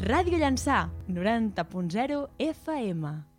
Ràdio Llançà, 90.0 FM.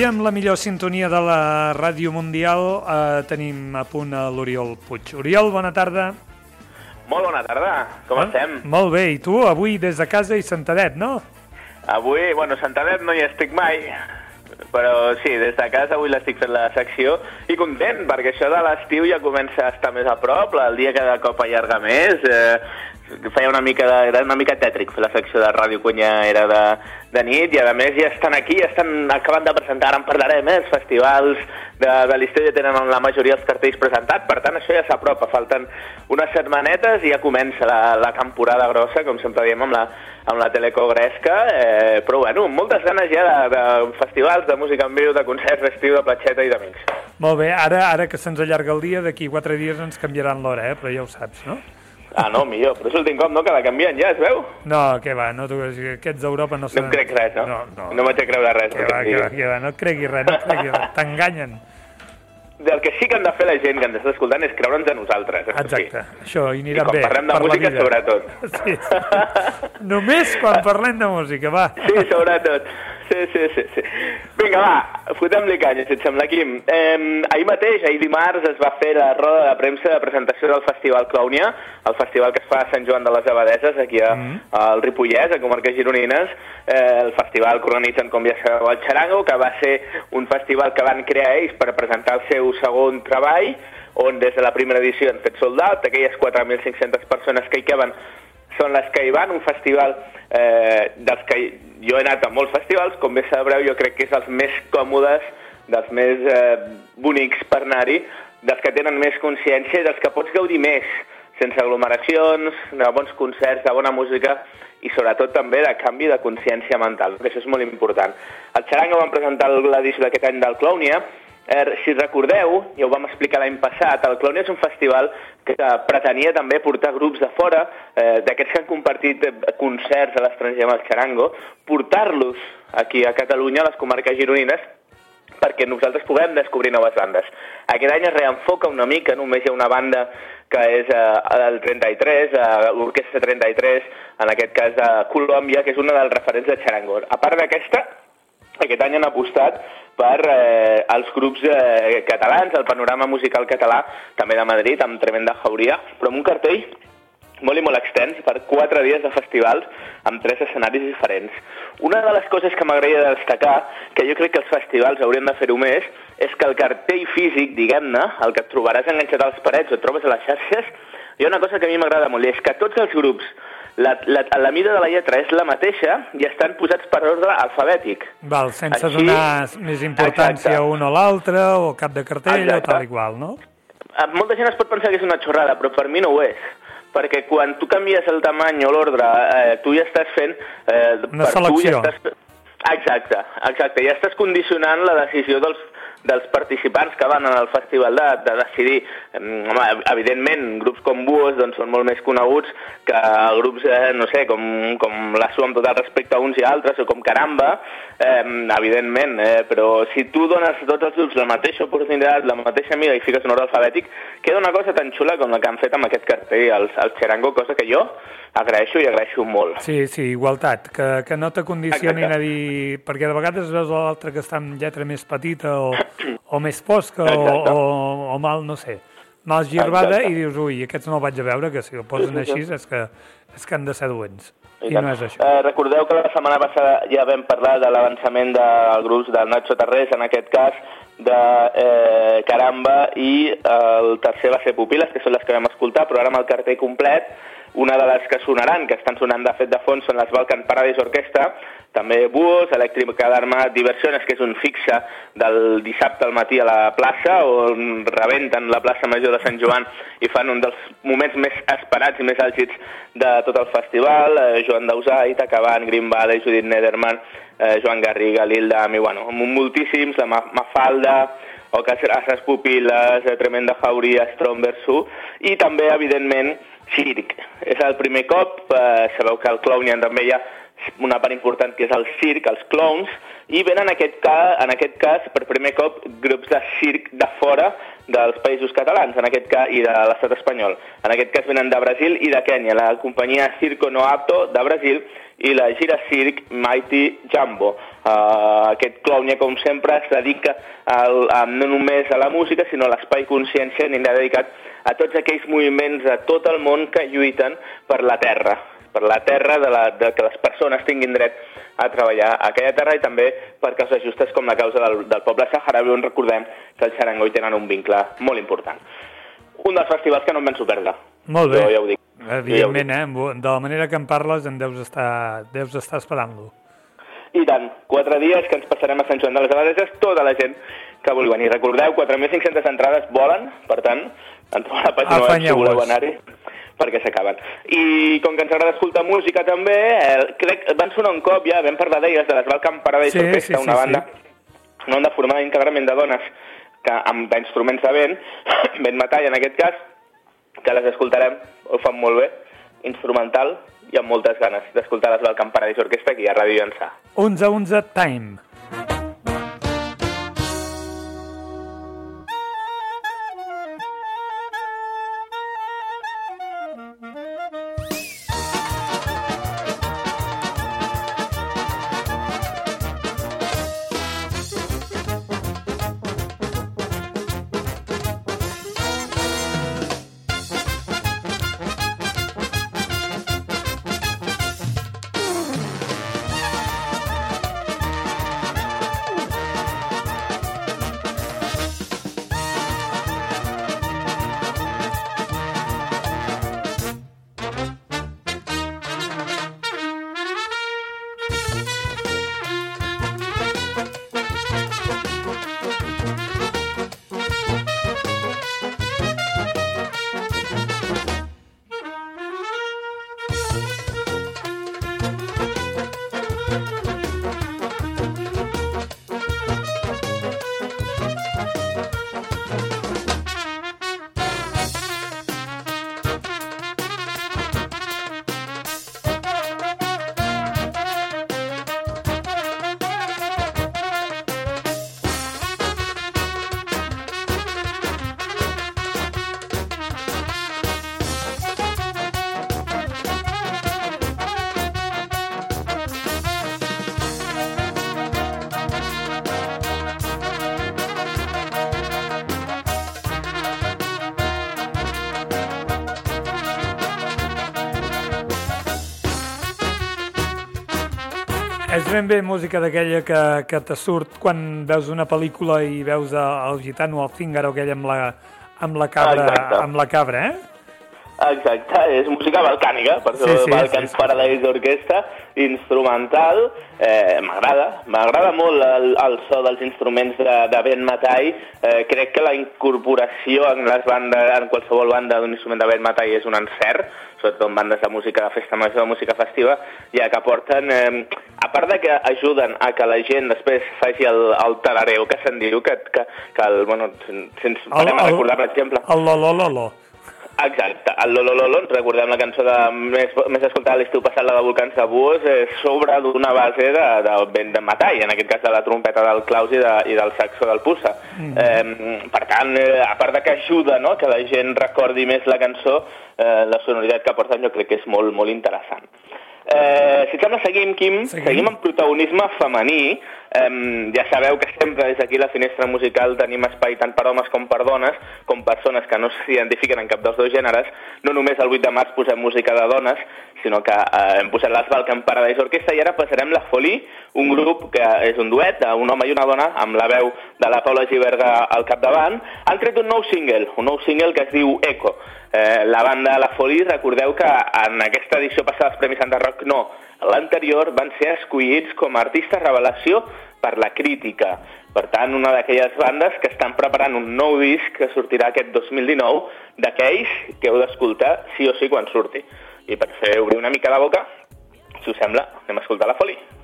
I amb la millor sintonia de la Ràdio Mundial eh, tenim a punt a l'Oriol Puig. Oriol, bona tarda. Molt bona tarda, com Ah, estem? Molt bé, i tu avui des de casa i Santadet, no? Avui, bueno, a Santanet no hi estic mai, però sí, des de casa avui l'estic fent la secció i content, perquè això de l'estiu ja comença a estar més a prop, el dia cada cop allarga més, eh, feia una mica de, era una mica tètric fer la secció de ràdio quan ja era de, de nit i a més ja estan aquí, ja estan acabant de presentar, ara en parlarem, eh, els festivals de, de l'estiu ja tenen la majoria dels cartells presentats, per tant això ja s'apropa, falten unes setmanetes i ja comença la, la temporada grossa, com sempre diem amb la, amb la telecogresca, eh, però bueno, moltes ganes ja de, de festivals, de música en viu, de concerts d'estiu, de platxeta i d'amics. Molt bé, ara ara que se'ns allarga el dia, d'aquí quatre dies ens canviaran l'hora, eh? però ja ho saps, no? Ah, no, millor, però és l'últim cop, no?, que la canvien ja, es veu? No, què va, no, tu, aquests d'Europa no No saben... em crec res, no? No, no. no m'haig de creure res. Que va, què va, què va, no et creguis res, no et creguis res, t'enganyen. Del que sí que han de fer la gent que ens està escoltant és creure'ns a nosaltres. això sí. Exacte, això, i I anirà quan bé. parlem de per música, sobretot. Sí, sí. Només quan parlem de música, va. Sí, sobretot. Sí, sí, sí. sí. Vinga, va, fotem-li canya, si et sembla, Quim. Eh, ahir mateix, ahir dimarts, es va fer la roda de premsa de presentació del Festival Clownia, el festival que es fa a Sant Joan de les Abadeses, aquí a, al Ripollès, a Comarques Gironines, eh, el festival que organitzen, com ja sabeu, el Charango, que va ser un festival que van crear ells per presentar el seu segon treball, on des de la primera edició han fet soldat, aquelles 4.500 persones que hi caben són les que hi van, un festival eh, dels que jo he anat a molts festivals, com bé sabreu, jo crec que és els més còmodes, dels més eh, bonics per anar-hi, dels que tenen més consciència i dels que pots gaudir més, sense aglomeracions, de bons concerts, de bona música i sobretot també de canvi de consciència mental, que això és molt important. El Xaranga van presentar l'edició d'aquest any del Clownia, Eh, si recordeu, ja ho vam explicar l'any passat, el Clownia és un festival que pretenia també portar grups de fora, eh, d'aquests que han compartit eh, concerts a l'estranger amb el Charango, portar-los aquí a Catalunya, a les comarques gironines, perquè nosaltres puguem descobrir noves bandes. Aquest any es reenfoca una mica, només hi ha una banda que és eh, el 33, eh, l'Orquestra 33, en aquest cas de Colòmbia, que és una dels referents de Charango. A part d'aquesta, aquest any han apostat per eh, els grups eh, catalans, el panorama musical català, també de Madrid, amb Tremenda Jauria, però amb un cartell molt i molt extens per quatre dies de festivals amb tres escenaris diferents. Una de les coses que m'agradaria destacar, que jo crec que els festivals haurien de fer-ho més, és que el cartell físic, diguem-ne, el que et trobaràs enganxat a les parets o et trobes a les xarxes, hi ha una cosa que a mi m'agrada molt, és que tots els grups, la, la, la mida de la lletra és la mateixa i estan posats per ordre alfabètic. Val, sense Així- donar més importància Exacte. a un o l'altre, o cap de cartell, Exacte. o tal i qual, no? Eh, Molta gent es pot pensar que és una xorrada, però per mi no ho és. Perquè quan tu canvies el tamany o l'ordre, eh, tu ja estàs fent... Eh, Una per tu selecció. Ja estàs... Exacte, exacte. Ja estàs condicionant la decisió dels, dels participants que van al festival de, de decidir. Em, Home, evidentment, grups com Buos doncs, són molt més coneguts que grups, eh, no sé, com, com la SU amb tot el respecte a uns i altres, o com Caramba, eh, evidentment, eh, però si tu dones a tots els grups la mateixa oportunitat, la mateixa mida i fiques un ordre alfabètic, queda una cosa tan xula com la que han fet amb aquest cartell, els, els Xerango, cosa que jo agraeixo i agraeixo molt. Sí, sí, igualtat, que, que no t'acondicionin Exacte. a dir... Perquè de vegades veus l'altre que està amb lletra més petita o, o més fosca o, Exacte. o, o mal, no sé. mal girbada Exacte. i dius, ui, aquests no el vaig a veure, que si el posen Sí, sí, així sí. és que, és que han de ser dolents. I, no és això. Eh, recordeu que la setmana passada ja vam parlar de l'avançament del grup del Nacho Tarrés, en aquest cas de eh, Caramba i el tercer va ser Pupiles, que són les que vam escoltar, però ara amb el cartell complet, una de les que sonaran, que estan sonant de fet de fons, són les Balkan Paradise Orquestra, també Buos, Elèctrica d'Arma, Diversiones, que és un fixe del dissabte al matí a la plaça, on rebenten la plaça Major de Sant Joan i fan un dels moments més esperats i més àlgids de tot el festival. Eh, Joan Dausà, Ita Caban, Green Valley, Judit Nederman, eh, Joan Garriga, Lildam, i bueno, moltíssims, la Ma Mafalda, o Casas Pupiles, eh, Tremenda Jauria, Strombersu, i també, evidentment, Circ. És el primer cop, eh, sabeu que al Clownian també hi ha una part important que és el circ, els clowns, i venen en aquest, cas, en aquest cas per primer cop grups de circ de fora dels països catalans, en aquest cas, i de l'estat espanyol. En aquest cas venen de Brasil i de Kènia, la companyia Circo No Apto de Brasil i la gira Circ Mighty Jumbo. Uh, aquest clownia, com sempre, es dedica al, a, no només a la música, sinó a l'espai consciència, anirà dedicat a tots aquells moviments de tot el món que lluiten per la terra, per la terra de, la, de que les persones tinguin dret a treballar a aquella terra i també per causes justes com la causa del, del poble saharaui, on recordem que el xarango hi tenen un vincle molt important. Un dels festivals que no em penso perdre. Molt bé. Jo ja ho dic. Evidentment, eh? De la manera que en parles en deus estar, deus estar esperant-lo. I tant, quatre dies que ens passarem a Sant Joan de les Abadeses, tota la gent que vulgui venir. Recordeu, 4.500 entrades volen, per tant, entreu a la pàgina web si voleu anar-hi perquè s'acaben. I com que ens agrada escoltar música també, eh, crec van sonar un cop ja, vam parlar d'elles, de les Balkan Paradise Sí, Orquestra, sí, sí, una banda, sí. una banda formada íntegrament de dones que, amb d'instruments de vent, vent metall en aquest cas, que les escoltarem, ho fan molt bé, instrumental i amb moltes ganes d'escoltar les Balkan Paradise Orquestra aquí a Ràdio Llançà. 11-11 time. Ben bé música d'aquella que, que te surt quan veus una pel·lícula i veus el, gitano, el fíngaro aquell amb la, amb la cabra, Exacte. amb la cabra, eh? Exacte, és música balcànica, per Sí, sí, Balkan sí, sí. Paradise Orquestra, instrumental, eh, m'agrada, m'agrada molt el, el so dels instruments de, de vent metall, eh, crec que la incorporació en les bandes, en qualsevol banda d'un instrument de vent metall és un encert, sobretot en bandes de música de festa major, de música festiva, ja que aporten, eh, part de que ajuden a que la gent després faci el, el talareu que se'n diu, que, que, que el, bueno, si, ens parem a recordar, per exemple, El lo, lo, lo, lo. Exacte, el Lolololo, recordem la cançó de més, més escoltada l'estiu passat, la de Volcans de Buos, eh, sobre d'una base de, de vent de metall, en aquest cas de la trompeta del Claus i, de, i del saxo del Pussa. Mm. Eh, per tant, eh, a part de que ajuda no, que la gent recordi més la cançó, eh, la sonoritat que porten jo crec que és molt, molt interessant. Eh, si et sembla, seguim, Quim. Seguim. Seguim amb protagonisme femení. Eh, ja sabeu que sempre des d'aquí la finestra musical tenim espai tant per homes com per dones, com persones que no s'identifiquen en cap dels dos gèneres. No només el 8 de març posem música de dones, sinó que eh, hem posat les Balkan Paradise Orquestra i ara passarem la Folie, un grup que és un duet d'un home i una dona amb la veu de la Paula Giberga al capdavant. Han tret un nou single, un nou single que es diu Eco. Eh, la banda La Folie, recordeu que en aquesta edició passada dels Premis Santa Rock no, l'anterior van ser escollits com a artistes revelació per la crítica. Per tant, una d'aquelles bandes que estan preparant un nou disc que sortirà aquest 2019, d'aquells que heu d'escoltar sí o sí quan surti. I per fer obrir una mica la boca, si us sembla, anem a escoltar la Folie.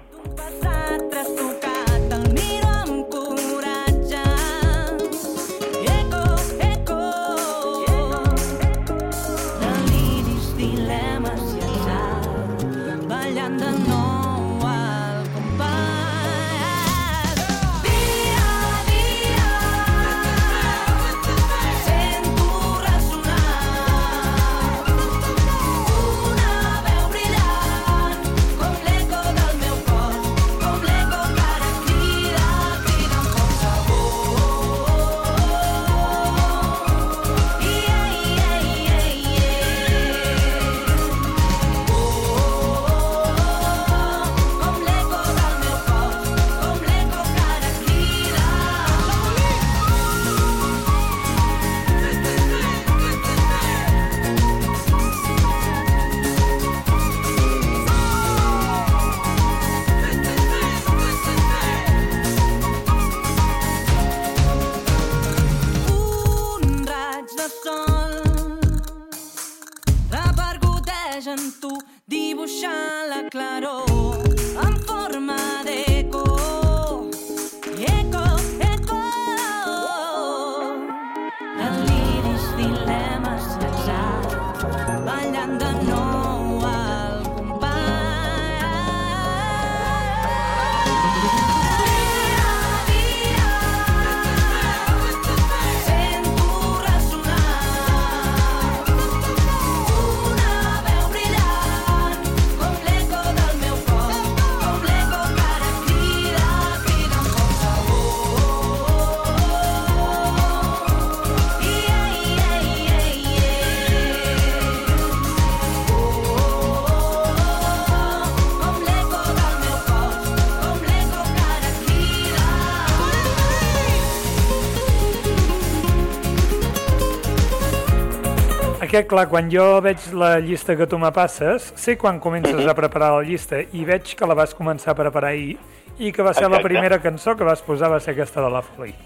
Aquest, clar, quan jo veig la llista que tu me passes, sé quan comences a preparar la llista i veig que la vas començar a preparar ahir i que va ser la Exacte. primera cançó que vas posar va ser aquesta de la Folie.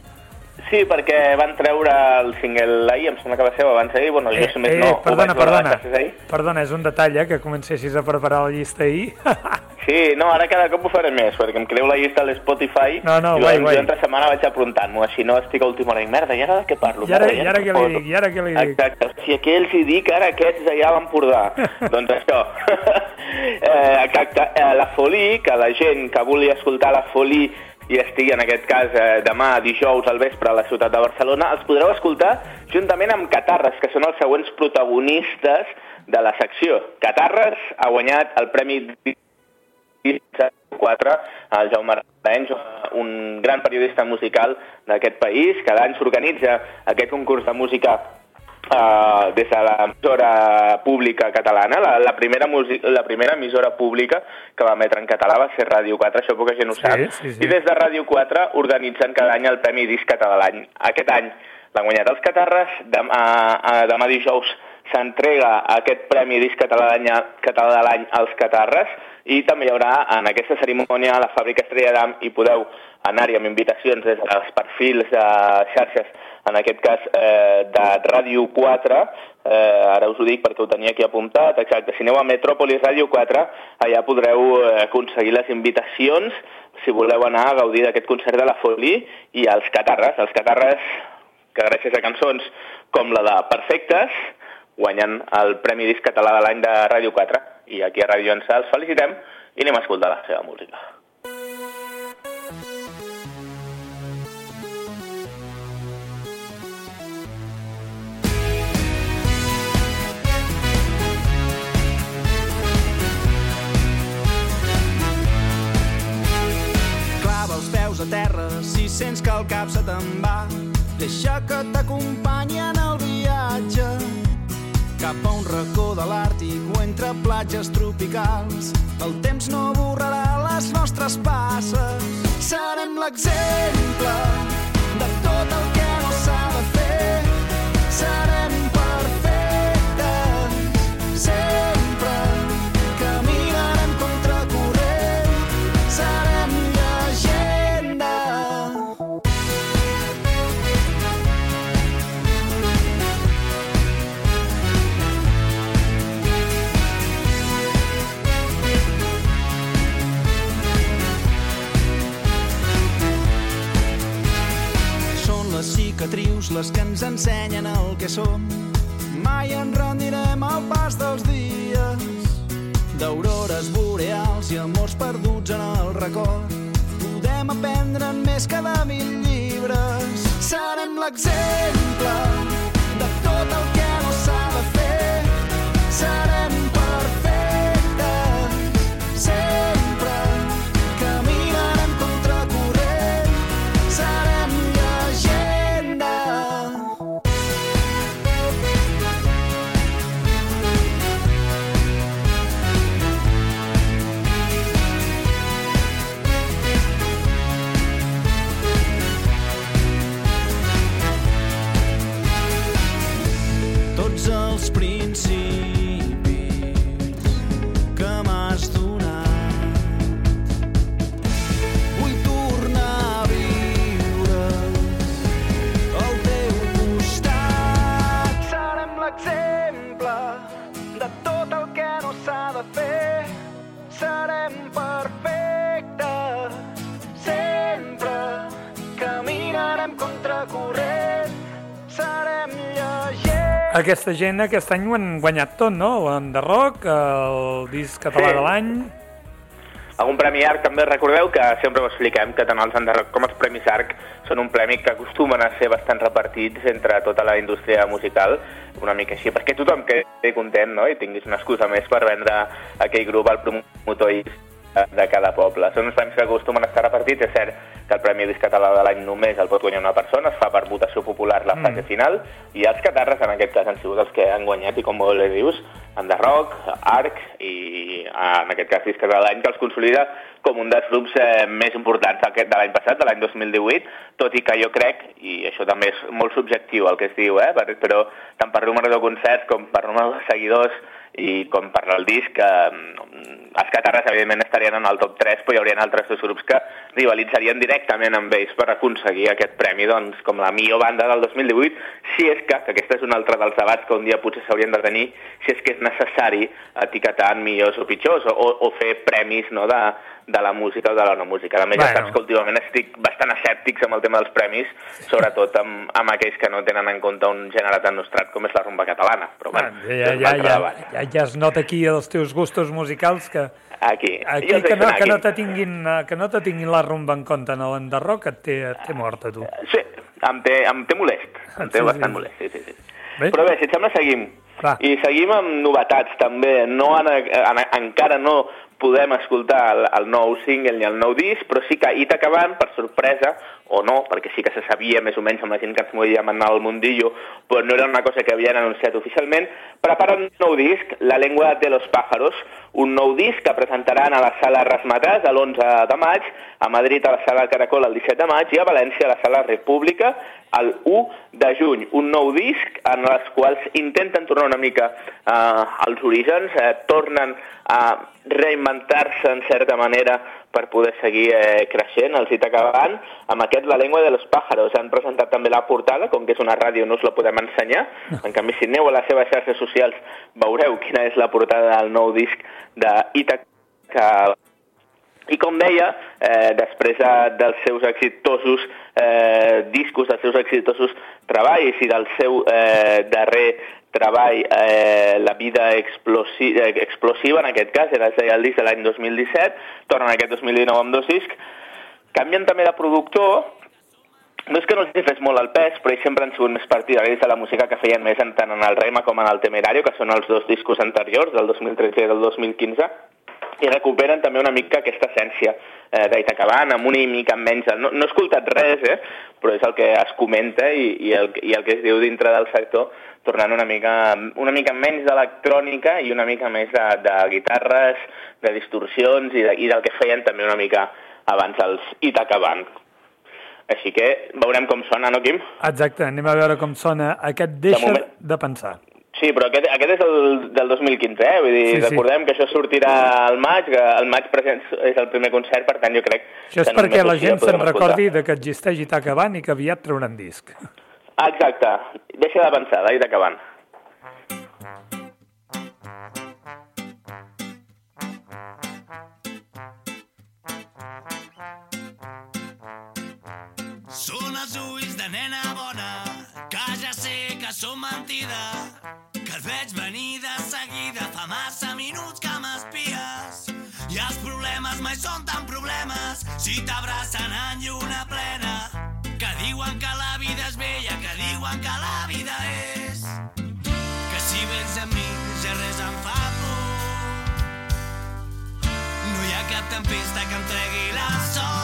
Sí, perquè van treure el single ahir, em sembla que va ser abans ahir, bueno, jo si més no, ho perdona, perdona, ahir. perdona, és un detall, eh, que comencessis a preparar la llista ahir. Sí, no, ara cada cop ho faré més, perquè em creu la llista a l'Spotify No, no, i guai, guai. jo entre setmana vaig aprontant-m'ho, així no estic a última hora i merda, i ara de què parlo? I ara, Merda, i ara no què li dic, i ara què li dic? Exacte, si aquells hi dic, ara aquests allà a l'Empordà. doncs això. eh, exacte, eh, la Folie, que la gent que vulgui escoltar la Folie i estigui en aquest cas eh, demà dijous al vespre a la ciutat de Barcelona, els podreu escoltar juntament amb Catarres, que són els següents protagonistes de la secció. Catarres ha guanyat el Premi 4, el Jaume Raenys, un gran periodista musical d'aquest país. Cada any s'organitza aquest concurs de música uh, des de l'emissora pública catalana. La, la, primera la primera emissora pública que va emetre en català va ser Ràdio 4, això poca gent ho Sí, sap. sí, sí. I des de Ràdio 4 organitzen cada any el Premi Disc Català de l'any. Aquest any l'han guanyat els Catarres, demà, uh, demà dijous s'entrega aquest Premi Disc Català de l'any als Catarres i també hi haurà en aquesta cerimònia a la fàbrica Estrella d'Am i podeu anar-hi amb invitacions des dels perfils de xarxes, en aquest cas eh, de Ràdio 4, eh, ara us ho dic perquè ho tenia aquí apuntat, exacte, si aneu a Metròpolis Ràdio 4, allà podreu eh, aconseguir les invitacions si voleu anar a gaudir d'aquest concert de la Folie i els Catarres, els Catarres que gràcies a cançons com la de Perfectes guanyen el Premi Disc Català de l'any de Ràdio 4 i aquí a Ràdio Ençà els felicitem i anem a escoltar la seva música. Sents que el cap se te'n va, deixa que t'acompanyi en el viatge cap a un racó de l'Àrtic o entre platges tropicals. El temps no borrarà les nostres passes. Serem l'exemple de tot el que no s'ha de fer. Serem les que ens ensenyen el que som. Mai ens rendirem al pas dels dies. D'aurores boreals i amors perduts en el record. Podem aprendre més que de mil llibres. Serem l'exemple Aquesta gent aquest any ho han guanyat tot, no? L'Enderroc, el disc català Sí. de l'any... Algun premi ARC també recordeu que sempre ho expliquem que tant els Underrock com els Premis ARC són un premi que acostumen a ser bastant repartits entre tota la indústria musical, una mica així, perquè tothom quedi content no? i tinguis una excusa més per vendre aquell grup al promotor i de cada poble. Són uns premis que acostumen a estar repartits. És cert que el Premi Disc Català de l'any només el pot guanyar una persona, es fa per votació popular la fase final, i els catarres en aquest cas han sigut els que han guanyat, i com molt bé dius, Enderroc, Arc i en aquest cas Disc Català de l'any, que els consolida com un dels grups eh, més importants d'aquest- de l'any passat, de l'any 2018, tot i que jo crec, i això també és molt subjectiu el que es diu, eh, per- però tant per número de concerts com per número de seguidors i com per el disc, eh, els catarres evidentment estarien en el top 3, però hi haurien altres dos grups que rivalitzarien directament amb ells per aconseguir aquest premi. Doncs, com la millor banda del 2018, si és que, que aquest és un altre dels debats que un dia potser s'haurien de tenir, si és que és necessari etiquetar en millors o pitjors, o, o fer premis no, de, de la música o de la no música. A més, Bueno. ja saps que últimament estic bastant escèptics amb el tema dels premis, sobretot amb, amb aquells que no tenen en compte un gènere tan nostrat com és la rumba catalana. Però, bueno, ja, ja, ja, ja, ja, ja es nota aquí els teus gustos musicals que Aquí. aquí que no, que no te tinguin, que no te tinguin la rumba en compte en l'enderroc et té, et té mort a tu. Sí, em té, em té molest. Em té Sí, sí. bastant molest, sí, sí, sí. Bé. Però bé, si et sembla, seguim. Va. I seguim amb novetats, també. No en, en, encara no podem escoltar el, el nou single ni el nou disc, però sí que Ita Caban, per sorpresa, o no, perquè sí que se sabia més o menys amb la gent que ens movíem en el mundillo, però no era una cosa que havien anunciat oficialment, prepara un nou disc, La lengua de los pájaros, un nou disc que presentaran a la sala Rasmatàs l'11 de maig, a Madrid a la sala Caracol el 17 de maig i a València a la sala República el 1 de juny. Un nou disc en els quals intenten tornar una mica eh, als orígens, eh, tornen a reinventar-se en certa manera per poder seguir eh, creixent, els Ita acabant. Amb aquest La lengua de los pájaros han presentat també la portada, com que és una ràdio no us la podem ensenyar. En canvi, si aneu a les seves xarxes socials veureu quina és la portada del nou disc d'Ita i com deia, eh, després de, dels seus exitosos eh, discos, dels seus exitosos treballs i del seu eh, darrer treball, eh, La vida explosi eh, explosiva, en aquest cas, era el disc de l'any 2017, tornen aquest 2019 amb dos discs, canvien també de productor, no és que no els hi molt el pes, però ells sempre han sigut més partidaris de la música que feien més en, tant en el Rema com en el Temerario, que són els dos discos anteriors, del 2013 i del 2015, i recuperen també una mica aquesta essència eh, d'Itacaban, amb una mica menys... No, no he escoltat res, eh, però és el que es comenta i, i, el, i el que es diu dintre del sector, tornant una mica, una mica menys d'electrònica i una mica més de, de guitarres, de distorsions i, de, i del que feien també una mica abans els Itacaban. Així que veurem com sona, no, Quim? Exacte, anem a veure com sona aquest Deixa moment- de pensar. Sí, però aquest, aquest és el del 2015, eh? Vull dir, Sí, sí, recordem que això sortirà al maig, que el maig present és el primer concert, per tant jo crec Això és perquè la gent se'n recordi de que existeix Itacaban i que aviat trauran disc. Exacte, deixa de pensar, d'acabant. Que són mentida, que els veig venir de seguida, fa massa minuts que m'espies. I els problemes mai són tan problemes, si t'abracen en lluna plena, que diuen que la vida és bella, que diuen que la vida és. Que si vens amb mi ja res em fa por, no hi ha cap tempesta que em tregui la sort.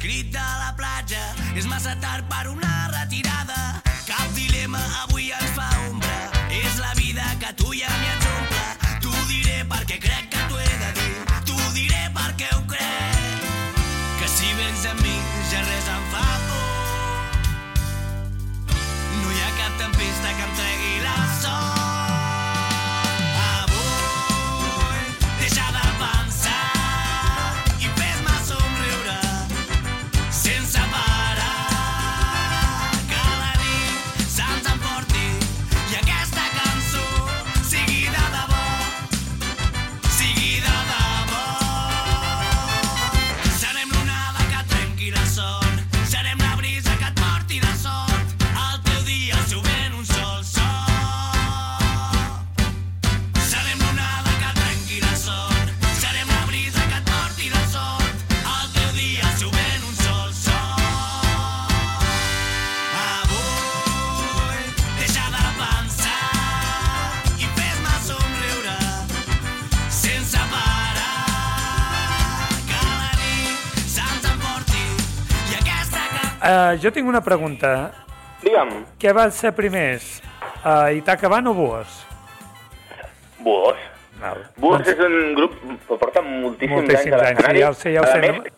Escrit a la platja, és massa tard per una retirada. Cap dilema avui ens fa ombra, és la vida que tu i a mi ens omple. T'ho diré perquè crec que t'ho he de dir, t'ho diré perquè ho crec. Que si vens amb mi ja res em fa por. No hi ha cap tempesta que em tregui la sort. Uh, jo tinc una pregunta. Digue'm, Què va ser primers? Uh, Itacaban o Buos? Buos. Val. Buos Doncs- és un grup que porta moltíssims, Moltíssims anys a anys, l'escenari. ja ho sé, ja ho sé. més,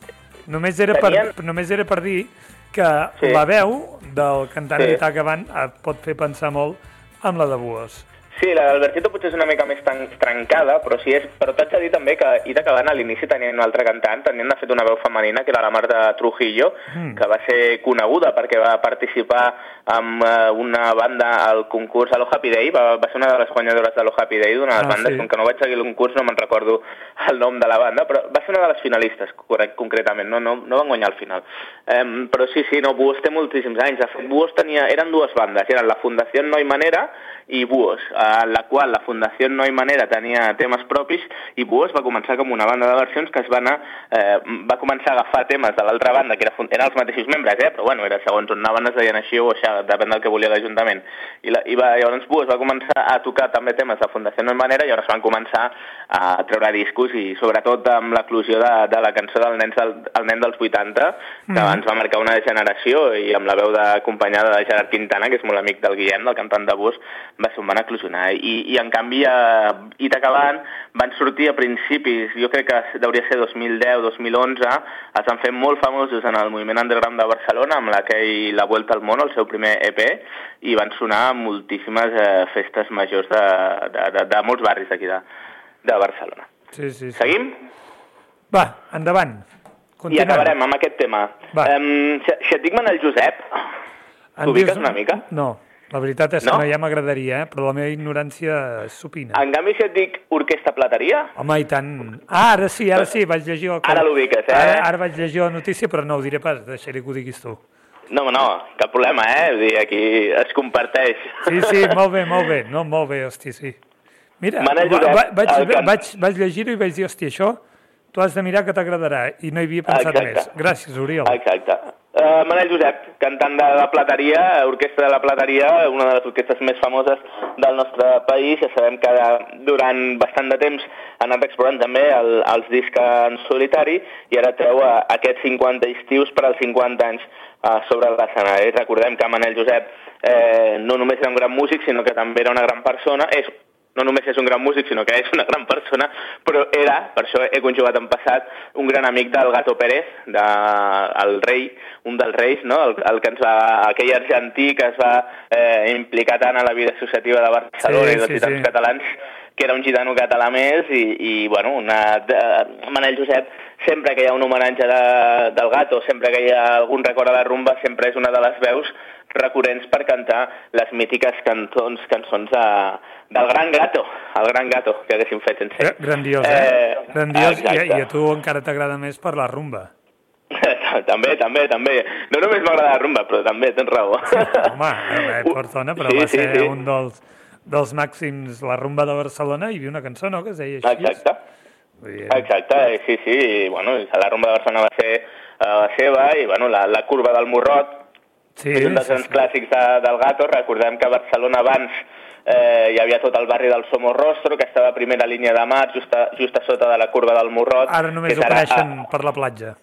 Només, era per, tenien- només era per dir que Sí. la veu del cantant Sí. Itacaban et pot fer pensar molt amb la de Buos. Sí, la d'Albertito potser és una mica més tan trencada, però sí és... Però t'haig de dir també que Ida Cabana a l'inici tenia un altre cantant, tenien de fet una veu femenina, que era la Marta Trujillo, Mm. que va ser coneguda perquè va participar amb eh, una banda al concurs a lo Happy Day, va, va ser una de les guanyadores de lo Happy Day, d'una de les Ah, bandes, sí. com que no vaig seguir el concurs no me'n recordo el nom de la banda, però va ser una de les finalistes, correct, concretament, no, no, no van guanyar al final. Um, però sí, sí, no, Buos té moltíssims anys, de fet, Buos tenia, eren dues bandes, eren la Fundació No hi Manera i Buos, en la qual la Fundació No hi Manera tenia temes propis i Buos va començar com una banda de versions que es va anar, eh, va començar a agafar temes de l'altra banda, que era, eren els mateixos membres, eh, però bueno, era segons on anaven es deien així o això, depèn del que volia l'Ajuntament. I, la, i va, llavors Buos va començar a tocar també temes de Fundació No hi Manera i llavors van començar a treure discos i sobretot amb l'eclusió de, de la cançó del nen, del, el nen dels 80, que Mhm. abans va marcar una generació i amb la veu de, acompanyada de Gerard Quintana, que és molt amic del Guillem, del cantant de Bus, va ser on van eclosionar. I, i en canvi a Itacaban van sortir a principis, jo crec que hauria ser 2010-2011, es van fer molt famosos en el moviment underground de Barcelona amb aquell La Vuelta al Món, el seu primer EP, i van sonar a moltíssimes eh, festes majors de, de, de, de molts barris d'aquí de, de Barcelona. Sí, sí, sí. Seguim? Va, endavant. I Continuem. acabarem amb aquest tema. Va. Um, si, si et dic Manel Josep, t'ubiques dius- una mica? No, la veritat és No? que no ja m'agradaria, eh? però la meva ignorància supina. en canvi si et dic Orquestra Plateria, Home, i tant... Ah, ara sí, ara sí, vaig llegir... El... Ara l'ubiques, eh? Ara, ara vaig llegir la notícia, però no ho diré pas, deixaré que ho diguis tu. No, no, cap problema, eh? Vull dir, aquí es comparteix. Sí, sí, molt bé, molt bé, no, molt bé, hosti, sí. Mira, Manel va, va, vaig, can- vaig, vaig llegir-ho i vaig dir, hòstia, això tu has de mirar que t'agradarà, i no hi havia pensat Exacte. més. Gràcies, Oriol. Exacte. Uh, Manel Josep, cantant de la Plateria, Orquestra de la Plateria, una de les orquestres més famoses del nostre país. Ja sabem que durant bastant de temps ha anat explorant també el, els discs en solitari i ara treu uh, aquests 50 estius per als 50 anys uh, sobre l'escenari. Recordem que Manel Josep eh, no només era un gran músic, sinó que també era una gran persona. És no només és un gran músic, sinó que és una gran persona, però era, per això he conjugat en passat, un gran amic del Gato Pérez, de, el rei, un dels reis, no? el, el que ens va, aquell argentí que es va eh, implicar tant a la vida associativa de Barcelona Sí, i dels sí, sí. catalans, que era un gitano català més, i, i bueno, una, de, Manel Josep, sempre que hi ha un homenatge de, del Gato, sempre que hi ha algun record a la rumba, sempre és una de les veus recurrents per cantar les mítiques cantons, cançons de, del Gran Gato, el Gran Gato, que haguéssim fet Gra- ell. Grandiós, eh? Eh, Grandiós, i, i a tu encara t'agrada més per la rumba. també, també, també. No només m'agrada la rumba, però també tens raó. Home, eh, perdona, però Sí, va sí, ser sí. un dels, dels màxims, la rumba de Barcelona, hi havia una cançó, no?, que es deia així. Exacte. Dir, Exacte, eh, sí, sí, i, bueno, la rumba de Barcelona va ser eh, la seva, i bueno, la, la curva del Morrot, sí, és un dels sí, grans sí. clàssics de, del Gato. Recordem que a Barcelona abans eh, hi havia tot el barri del Somorrostro, que estava a primera línia de mar, just a, just a sota de la curva del Morrot. Ara només ho coneixen per la platja.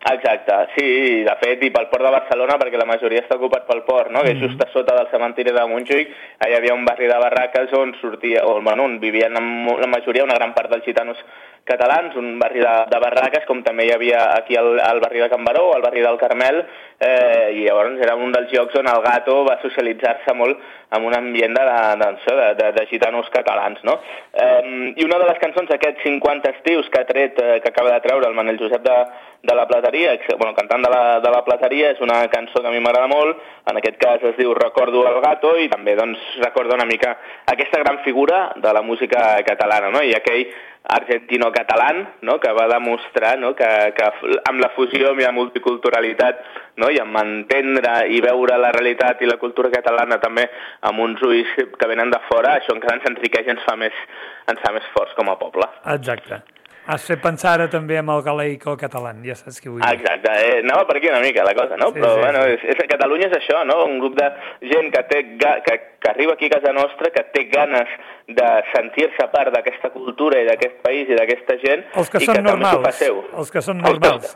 Exacte, sí, de fet, i pel port de Barcelona, perquè la majoria està ocupat pel port, no? que és just a sota del cementiri de Montjuïc, hi havia un barri de barraques on sortia, o bueno, on vivien la, majoria, una gran part dels gitanos catalans, un barri de, de barraques, com també hi havia aquí al, al barri de Can Baró, al barri del Carmel, eh, i llavors era un dels llocs on el gato va socialitzar-se molt amb un ambient de, de, de, de, de, de gitanos catalans, no? Eh, I una de les cançons d'aquests 50 estius que ha tret, eh, que acaba de treure el Manel Josep de, de la Plateria, bueno, cantant de la, de la Plateria, és una cançó que a mi m'agrada molt, en aquest cas es diu Recordo el gato i també doncs recorda una mica aquesta gran figura de la música catalana, no? I aquell argentino-català no? que va demostrar no? que, que amb la fusió i la multiculturalitat no? i amb entendre i veure la realitat i la cultura catalana també amb uns ulls que venen de fora, això encara ens enriqueix i ens fa més, ens fa més forts com a poble. Exacte. Has fet pensar ara també amb el galaic o el català, ja saps què vull dir. Exacte, eh, anava per aquí una mica la cosa, no? Sí, Però, sí, bueno, és, és, Catalunya és això, no? Un grup de gent que, té ga, que, que arriba aquí a casa nostra, que té ganes de sentir-se part d'aquesta cultura i d'aquest país i d'aquesta gent, Els que i són que normals, els que són normals.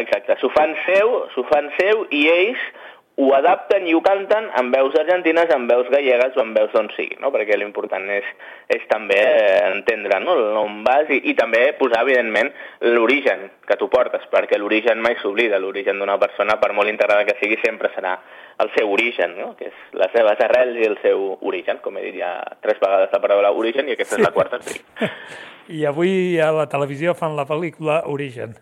Exacte, s'ho fan seu, s'ho fan seu i ells ho adapten i ho canten amb veus argentines, amb veus gallegues o amb veus d'on sigui, no? perquè l'important és, és també eh, entendre no? on vas i, i també posar, evidentment, l'origen que tu portes, perquè l'origen mai s'oblida, l'origen d'una persona, per molt integrada que sigui, sempre serà el seu origen, no? que és les seves arrels i el seu origen, com he dit ja tres vegades la paraula origen i aquesta és la quarta. Sí. I avui a la televisió fan la pel·lícula Origen.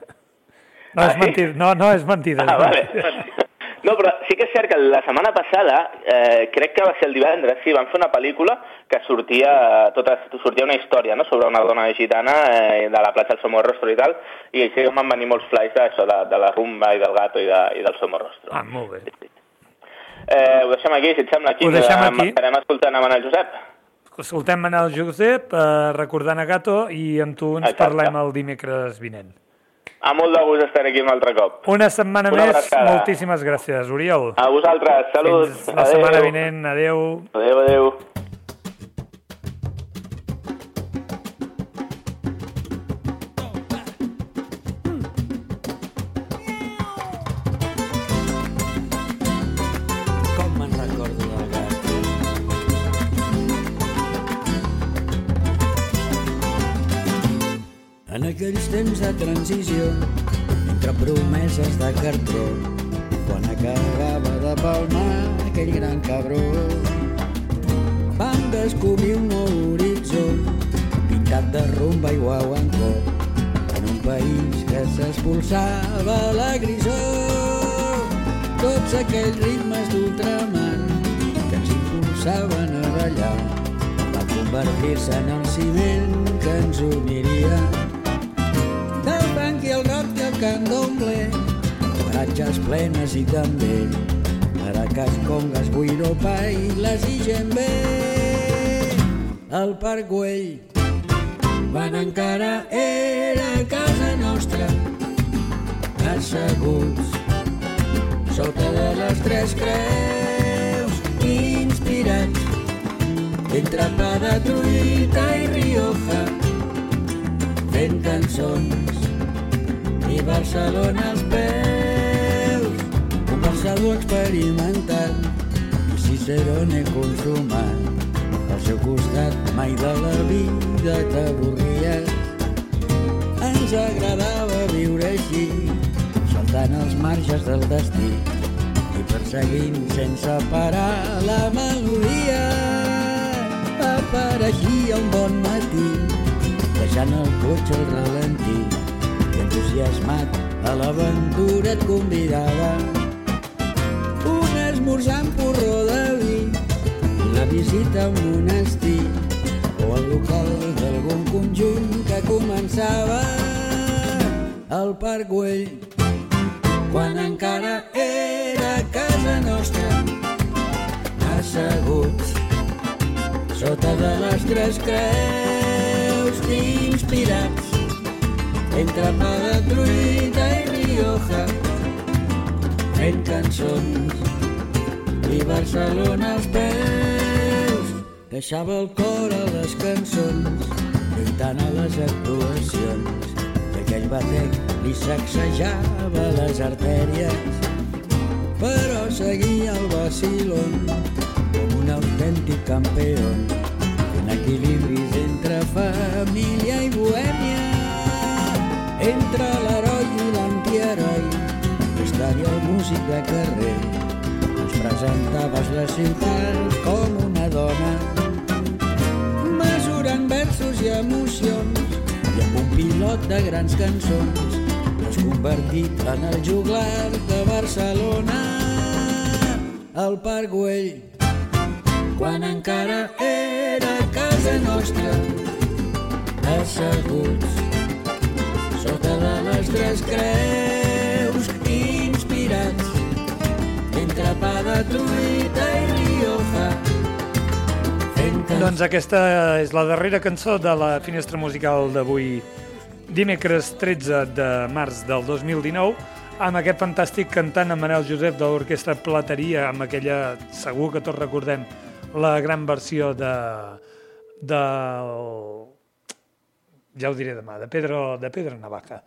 No Ah, és sí? mentida, no, no és mentida. Ah, és vale. mentida. No, però sí que és cert que la setmana passada, eh, crec que va ser el divendres, sí, van fer una pel·lícula que sortia, tota, sortia una història no? sobre una dona gitana eh, de la platja del Somorrostro i tal, i així van venir molts flaix d'això, de, de la rumba i del gato i, de, i del Somorrostro. Ah, molt bé. Eh, ho deixem aquí, si et sembla, aquí. Ho deixem que aquí. Estarem escoltant a Manel Josep. Escoltem Manel Josep, eh, recordant a Gato, i amb tu ens Exacte. parlem el dimecres vinent. A molt de gust estar aquí un altre cop. Una setmana Una més, abraçada. moltíssimes gràcies, Oriol. A vosaltres, salut. Fins la setmana vinent, adeu. Adéu, adéu. Temps de transició, entre promeses de cartró, quan acabava de palmar aquell gran cabró, vam descobrir un nou horitzó, pintat de rumba i guauancó, en un país que s'expulsava la grisor. Tots aquells ritmes d'ultramant que ens impulsaven a ballar van convertir-se en el ciment que ens uniria. Candomblé, baratges plenes i també maracas, congas, buiropa i les igembe. El Parc Güell, quan encara era casa nostra, asseguts sota de les tres creus, inspirats entre pa de truita i Rioja, fent cançons Barcelona als peus, un versador experimentant i Cicerone consumat. Al seu costat mai de la vida t'avorries. Ens agradava viure així, saltant els marges del destí i perseguint sense parar la melodia. Apareixia un bon matí, deixant el cotxe al ralentí entusiasmat a l'aventura et convidava. Un esmorzar amb porró de vi la visita a un monestir o al local d'algun conjunt que començava al Parc Güell. Quan encara era casa nostra asseguts sota de les tres creus inspirats entre pa de truita i Rioja fent cançons. I Barcelona als peus deixava el cor a les cançons lluitant a les actuacions. Que aquell batec li sacsejava les artèries però seguia el vacilón com un autèntic campió. Fent equilibris entre família i bohèmia entre l'heroi i l'antiheroi l'història el músic de carrer. Ens presentaves la ciutat com una dona mesurant versos i emocions i amb un pilot de grans cançons has convertit en el juglar de Barcelona. Al Parc Güell quan encara era casa nostra asseguts sota de les tres creus inspirats entre pa de truita i Rioja. Doncs aquesta és la darrera cançó de la finestra musical d'avui, dimecres 13 de març del 2019, amb aquest fantàstic cantant en Manel Josep de l'Orquestra Plateria, amb aquella, segur que tots recordem, la gran versió de, del ja ho diré demà, de Pedro, de Pedro Navaja.